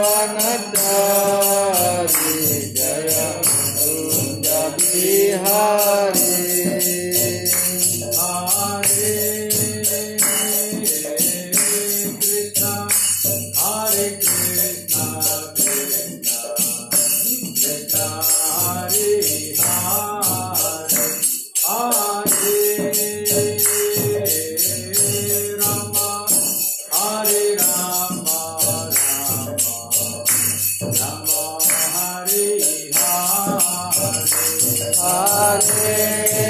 Jagata Música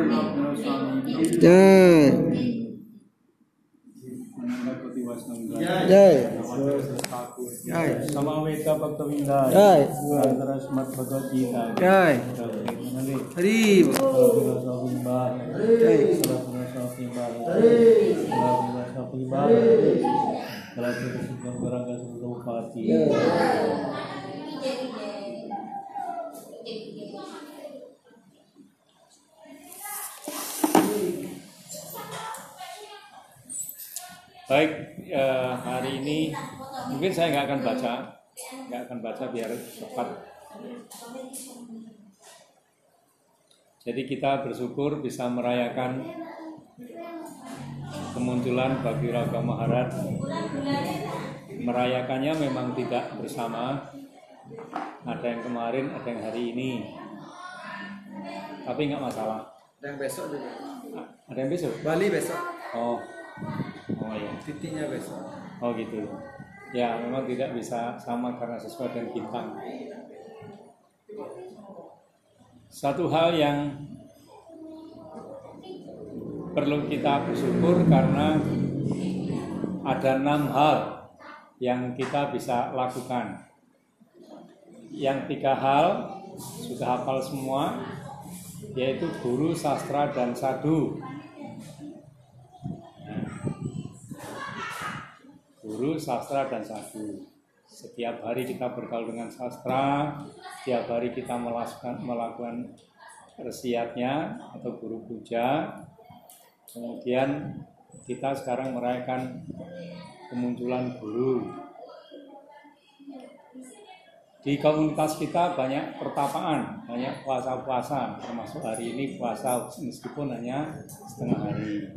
Karena Rana Swami Jai. Manandapati Wasnam Jai. Jai. Samaveta Bhaktavindha Jai. Antara Smart Bhagavad Gita Jai. Hari Hari Baik, eh, hari ini mungkin saya nggak akan baca, nggak akan baca biar cepat. Jadi kita bersyukur bisa merayakan kemunculan Bagi Raga Maharaj. Merayakannya memang tidak bersama, ada yang kemarin, ada yang hari ini. Tapi nggak masalah. Dan besok juga. Ada yang besok? Bali besok. Oh, oh ya. Titinya besok. Oh gitu. Ya memang tidak bisa sama karena sesuai dengan bintang. Satu hal yang perlu kita bersyukur karena ada enam hal yang kita bisa lakukan. Yang tiga hal sudah hafal semua, yaitu guru, sastra, dan sadu. Guru, sastra, dan sadu. Setiap hari kita bergaul dengan sastra, setiap hari kita melakukan, melakukan resiatnya atau guru puja. Kemudian kita sekarang merayakan kemunculan guru. Di komunitas kita banyak pertapaan, banyak puasa-puasa, termasuk hari ini puasa meskipun hanya setengah hari.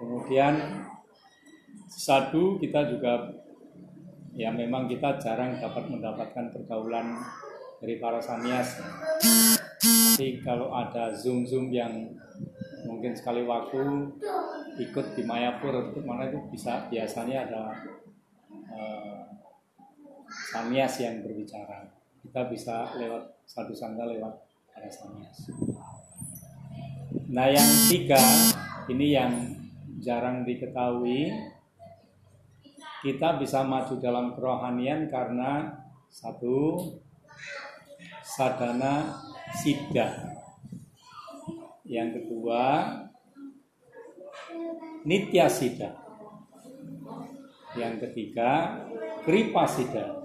Kemudian satu kita juga ya memang kita jarang dapat mendapatkan pergaulan dari para sanias. Tapi kalau ada zoom zoom yang mungkin sekali waktu ikut di Mayapur atau mana itu bisa biasanya ada eh, sanias yang berbicara. Kita bisa lewat satu sangga lewat para sanias. Nah yang tiga ini yang jarang diketahui kita bisa maju dalam kerohanian karena satu sadana sida. Yang kedua nitya sida. Yang ketiga kripa sida.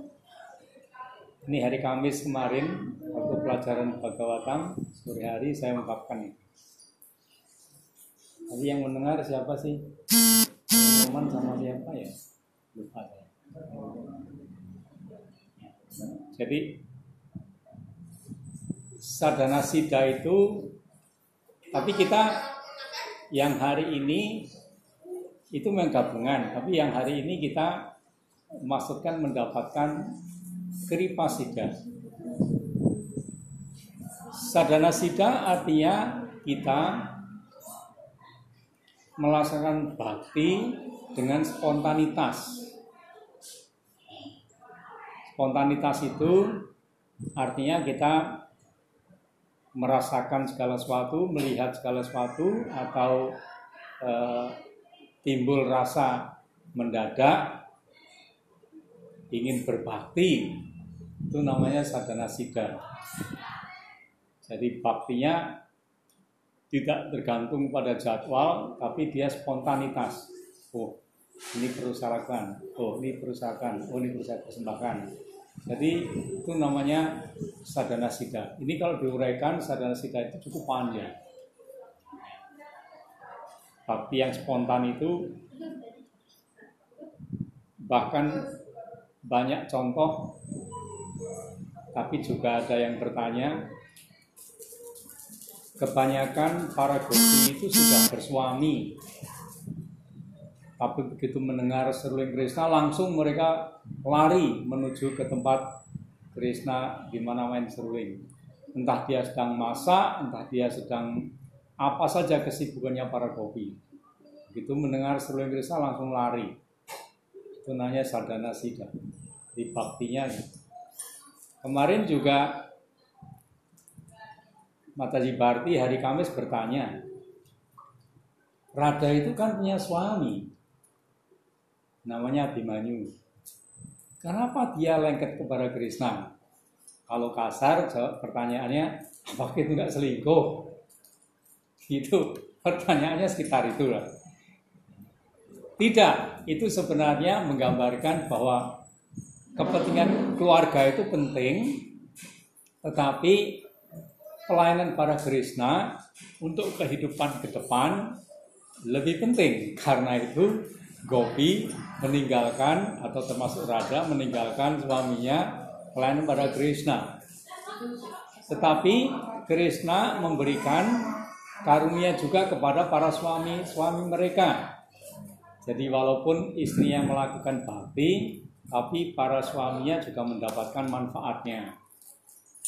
Ini hari Kamis kemarin waktu pelajaran Bhagavatam sore hari saya ungkapkan ini Tadi yang mendengar siapa sih? Teman sama siapa ya? Lupa saya. Jadi sadana sida itu tapi kita yang hari ini itu menggabungan, tapi yang hari ini kita maksudkan mendapatkan kripa sida. Sadana sida artinya kita melaksanakan bakti dengan spontanitas. Spontanitas itu artinya kita merasakan segala sesuatu, melihat segala sesuatu, atau eh, timbul rasa mendadak ingin berbakti. Itu namanya sadhana sida. Jadi baktinya tidak tergantung pada jadwal, tapi dia spontanitas. Oh, ini perusahaan, oh ini perusahaan, oh ini perusahaan persembahkan. Jadi itu namanya sadana sida. Ini kalau diuraikan sadana sida itu cukup panjang. Tapi yang spontan itu bahkan banyak contoh, tapi juga ada yang bertanya, kebanyakan para gopi itu sudah bersuami. Tapi begitu mendengar seruling Krishna, langsung mereka lari menuju ke tempat Krishna di mana main seruling. Entah dia sedang masak, entah dia sedang apa saja kesibukannya para gopi. Begitu mendengar seruling Krishna langsung lari. Itu namanya sadhana sida. Di baktinya gitu. Kemarin juga Mataji Barti hari Kamis bertanya, Radha itu kan punya suami, namanya Abhimanyu. Kenapa dia lengket kepada Krishna? Kalau kasar, jawab pertanyaannya, apakah itu nggak selingkuh? Itu pertanyaannya sekitar itulah. Tidak, itu sebenarnya menggambarkan bahwa kepentingan keluarga itu penting, tetapi pelayanan para Krishna untuk kehidupan ke depan lebih penting karena itu Gopi meninggalkan atau termasuk Radha meninggalkan suaminya pelayanan pada Krishna. Tetapi Krishna memberikan karunia juga kepada para suami-suami mereka. Jadi walaupun istrinya melakukan bakti, tapi para suaminya juga mendapatkan manfaatnya.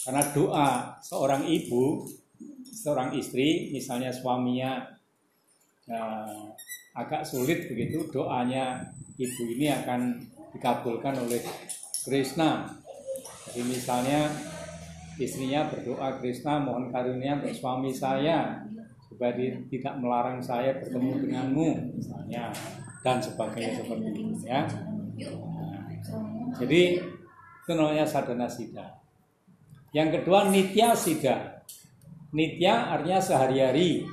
Karena doa seorang ibu, seorang istri, misalnya suaminya eh, agak sulit begitu, doanya ibu ini akan dikabulkan oleh Krishna. Jadi misalnya istrinya berdoa Krishna mohon karunia untuk suami saya supaya tidak melarang saya bertemu denganmu misalnya dan sebagainya seperti itu ya. Nah, jadi itu namanya sadhana sida. Yang kedua nitya sida. Nitya artinya sehari-hari.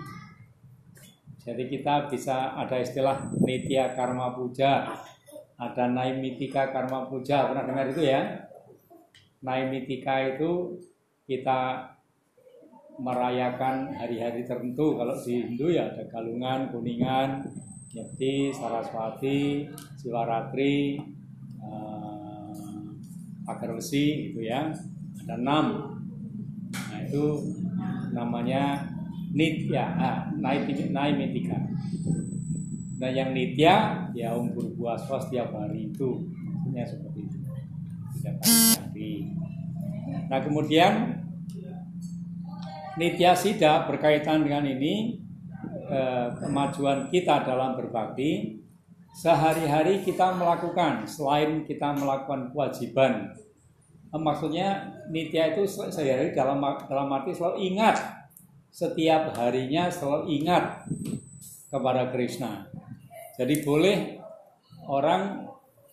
Jadi kita bisa ada istilah nitya karma puja, ada naimitika karma puja. Pernah dengar itu ya? Naimitika itu kita merayakan hari-hari tertentu. Kalau di Hindu ya ada Galungan, Kuningan, Nyepti, Saraswati, Siwaratri, eh, Pagar Besi gitu ya. Ada enam. Nah itu namanya nitya, ah, naimitika. Nah yang nitya ya umur buah setiap hari itu, maksudnya seperti itu. Tidak hari. Nah kemudian Nitya Sida berkaitan dengan ini eh, kemajuan kita dalam berbakti sehari-hari kita melakukan selain kita melakukan kewajiban maksudnya nitya itu sehari-hari dalam dalam arti selalu ingat. Setiap harinya selalu ingat kepada Krishna. Jadi boleh orang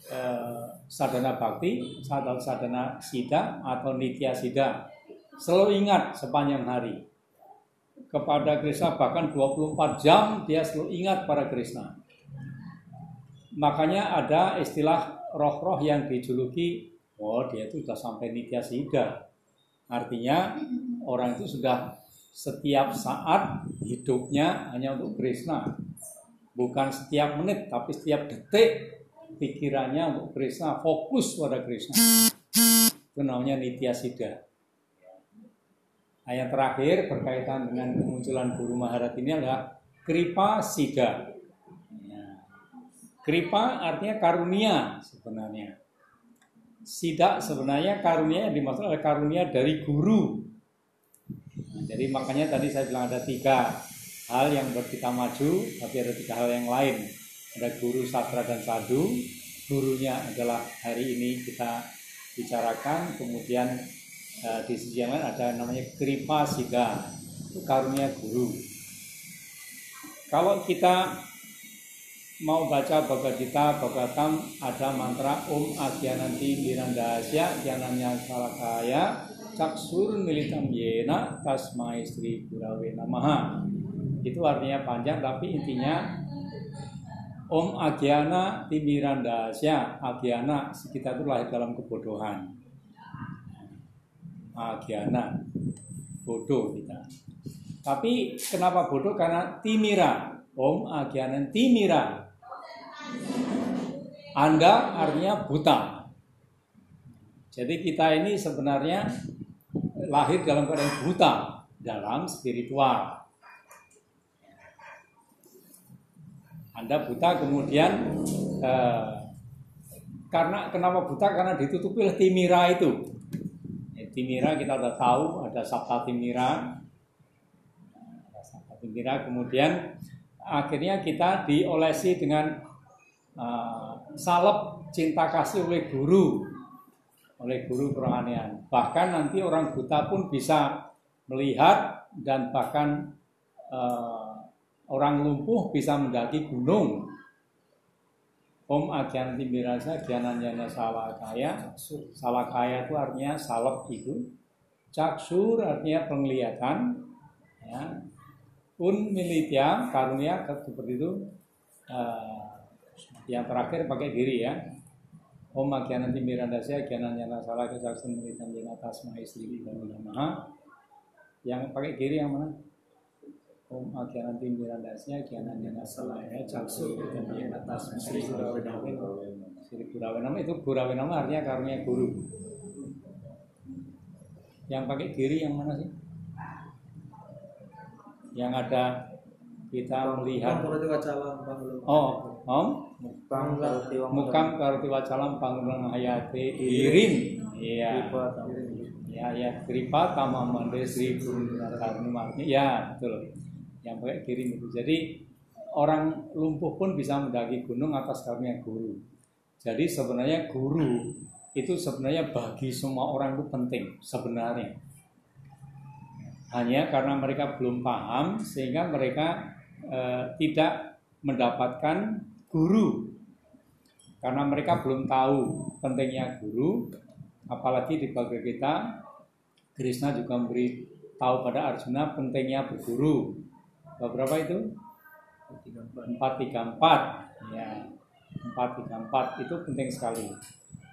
eh, sadana bakti sadana, sadana sida atau nitya sida selalu ingat sepanjang hari. Kepada Krishna bahkan 24 jam dia selalu ingat pada Krishna. Makanya ada istilah roh-roh yang dijuluki oh dia itu sudah sampai nitya sida artinya orang itu sudah setiap saat hidupnya hanya untuk Krishna bukan setiap menit tapi setiap detik pikirannya untuk Krishna fokus pada Krishna itu namanya nitya sida Ayat terakhir berkaitan dengan kemunculan Guru Maharat ini adalah Kripa Sida. Kripa artinya karunia sebenarnya. Sida sebenarnya karunia yang dimaksud adalah karunia dari guru. Nah, jadi makanya tadi saya bilang ada tiga hal yang buat kita maju, tapi ada tiga hal yang lain. Ada guru sastra dan sadu, gurunya adalah hari ini kita bicarakan, kemudian Nah, di sisi yang lain ada namanya kripa siga, itu karunia guru. Kalau kita mau baca Bhagavad Gita, Bhagavatam, ada mantra Om Agyananti Mirandasya Gyananya Salakaya Caksur Militam Yena Tasmai Sri Gurawe Namaha. Itu artinya panjang tapi intinya Om Agyana Timirandasya Agyana kita itu lahir dalam kebodohan. Agiana bodoh kita. Tapi kenapa bodoh? Karena timira. Om agianan timira anda artinya buta. Jadi kita ini sebenarnya lahir dalam keadaan buta dalam spiritual. Anda buta kemudian eh, karena kenapa buta? Karena ditutupi oleh timira itu. Timira kita sudah tahu ada Sabta Timira. Ada Sabta Timira kemudian akhirnya kita diolesi dengan uh, salep cinta kasih oleh guru oleh guru kerohanian. Bahkan nanti orang buta pun bisa melihat dan bahkan uh, orang lumpuh bisa mendaki gunung Om Agyanti Mirasa Gyananyana Salakaya Salakaya itu artinya salep itu Caksur artinya penglihatan ya. Un militya karunia seperti itu uh, yang terakhir pakai diri ya Om Agyananti Mirandasya Gyananyana Salakaya Caksur Militan Jena Tasma Istri Maha yang pakai diri yang mana? Om Agyananti Mirandasnya Gyananyana Salaya Caksu yang atas Sri Gurawenama Sri Gurawenama itu Gurawenama artinya karunia guru yang pakai diri yang mana sih? Yang ada kita melihat oh om? Mukam karuti wong mukam karuti wacalam pangulang hayati irin iya. Ya ya kripa tama mande sri karni ya betul. Yang pakai kirim itu. Jadi orang lumpuh pun bisa mendaki gunung atas karunia guru. Jadi sebenarnya guru itu sebenarnya bagi semua orang itu penting sebenarnya. Hanya karena mereka belum paham sehingga mereka eh, tidak mendapatkan guru. Karena mereka belum tahu pentingnya guru apalagi di Bhagavad Gita Krishna juga memberi tahu pada Arjuna pentingnya berguru. Beberapa itu? 434 ya 434 itu penting sekali.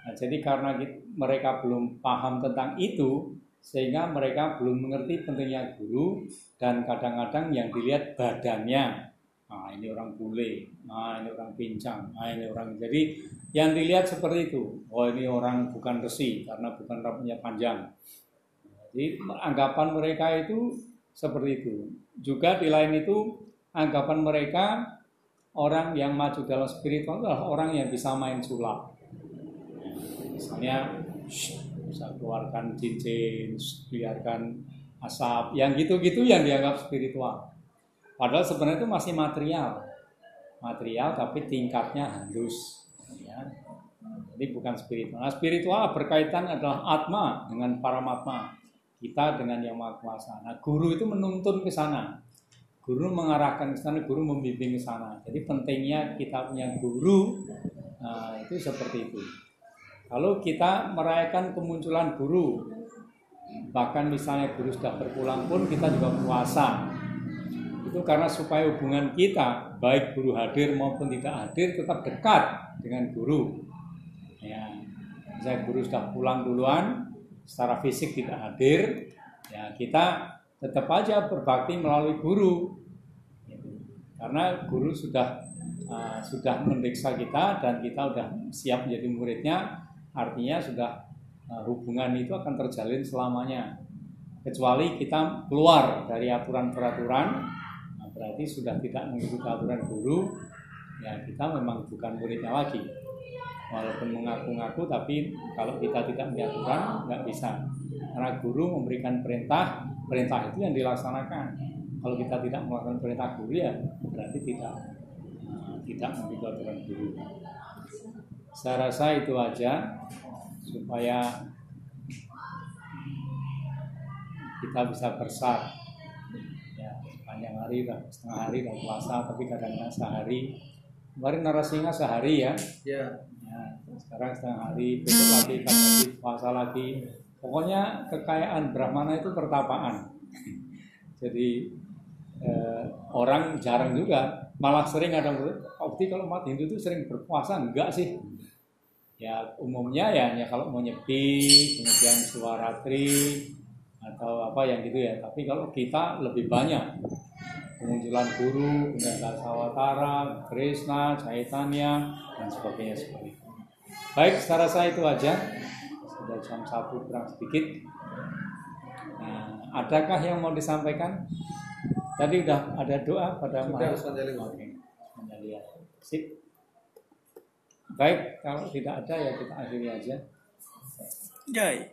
Nah, jadi karena mereka belum paham tentang itu sehingga mereka belum mengerti pentingnya guru dan kadang-kadang yang dilihat badannya. Nah ini orang bule nah ini orang pincang nah ini orang jadi yang dilihat seperti itu. Oh ini orang bukan resi karena bukan rambutnya panjang. Jadi anggapan mereka itu seperti itu. Juga di lain itu anggapan mereka orang yang maju dalam spiritual adalah orang yang bisa main sulap. Misalnya bisa keluarkan cincin biarkan asap yang gitu-gitu yang dianggap spiritual. Padahal sebenarnya itu masih material. Material tapi tingkatnya halus ya. jadi bukan spiritual. Nah, spiritual berkaitan adalah atma dengan paramatma. Kita dengan yang maha kuasa. Nah guru itu menuntun ke sana. Guru mengarahkan ke sana guru membimbing ke sana. Jadi pentingnya kita punya guru nah, itu seperti itu kalau kita merayakan kemunculan guru bahkan misalnya guru sudah berpulang pun kita juga puasa. Itu karena supaya hubungan kita baik guru hadir maupun tidak hadir tetap dekat dengan guru. Ya misalnya guru sudah pulang duluan secara fisik tidak hadir ya kita tetap aja berbakti melalui guru. Karena guru sudah uh, sudah mendeksa kita dan kita sudah siap menjadi muridnya artinya sudah uh, hubungan itu akan terjalin selamanya. Kecuali kita keluar dari aturan peraturan nah, berarti sudah tidak mengikuti aturan guru ya kita memang bukan muridnya lagi. Walaupun mengaku-ngaku tapi kalau kita tidak mengaturan nggak bisa. Karena guru memberikan perintah perintah itu yang dilaksanakan. Kalau kita tidak melakukan perintah guru ya berarti tidak tidak mengikuti aturan guru saya rasa itu aja supaya kita bisa bersat ya panjang hari dah setengah hari dan puasa tapi kadang-kadang sehari kemarin narasinya sehari ya Ya. Ya, sekarang setengah hari, besok lagi, kan lagi, puasa lagi. Pokoknya kekayaan Brahmana itu pertapaan. Jadi eh, orang jarang juga, malah sering ada Okti kalau umat Hindu itu sering berpuasa, enggak sih? Ya umumnya ya, ya kalau mau nyepi, kemudian suaratri atau apa yang gitu ya. Tapi kalau kita lebih banyak kemunculan guru, kemudian Dasawatara, Krishna, Chaitanya, dan sebagainya seperti itu. Baik, secara saya itu aja. Sudah jam satu kurang sedikit. Nah, adakah yang mau disampaikan? Tadi udah ada doa pada Sudah. Oke, Mandalia. Sip. Baik, kalau tidak ada ya kita akhiri aja. Jai.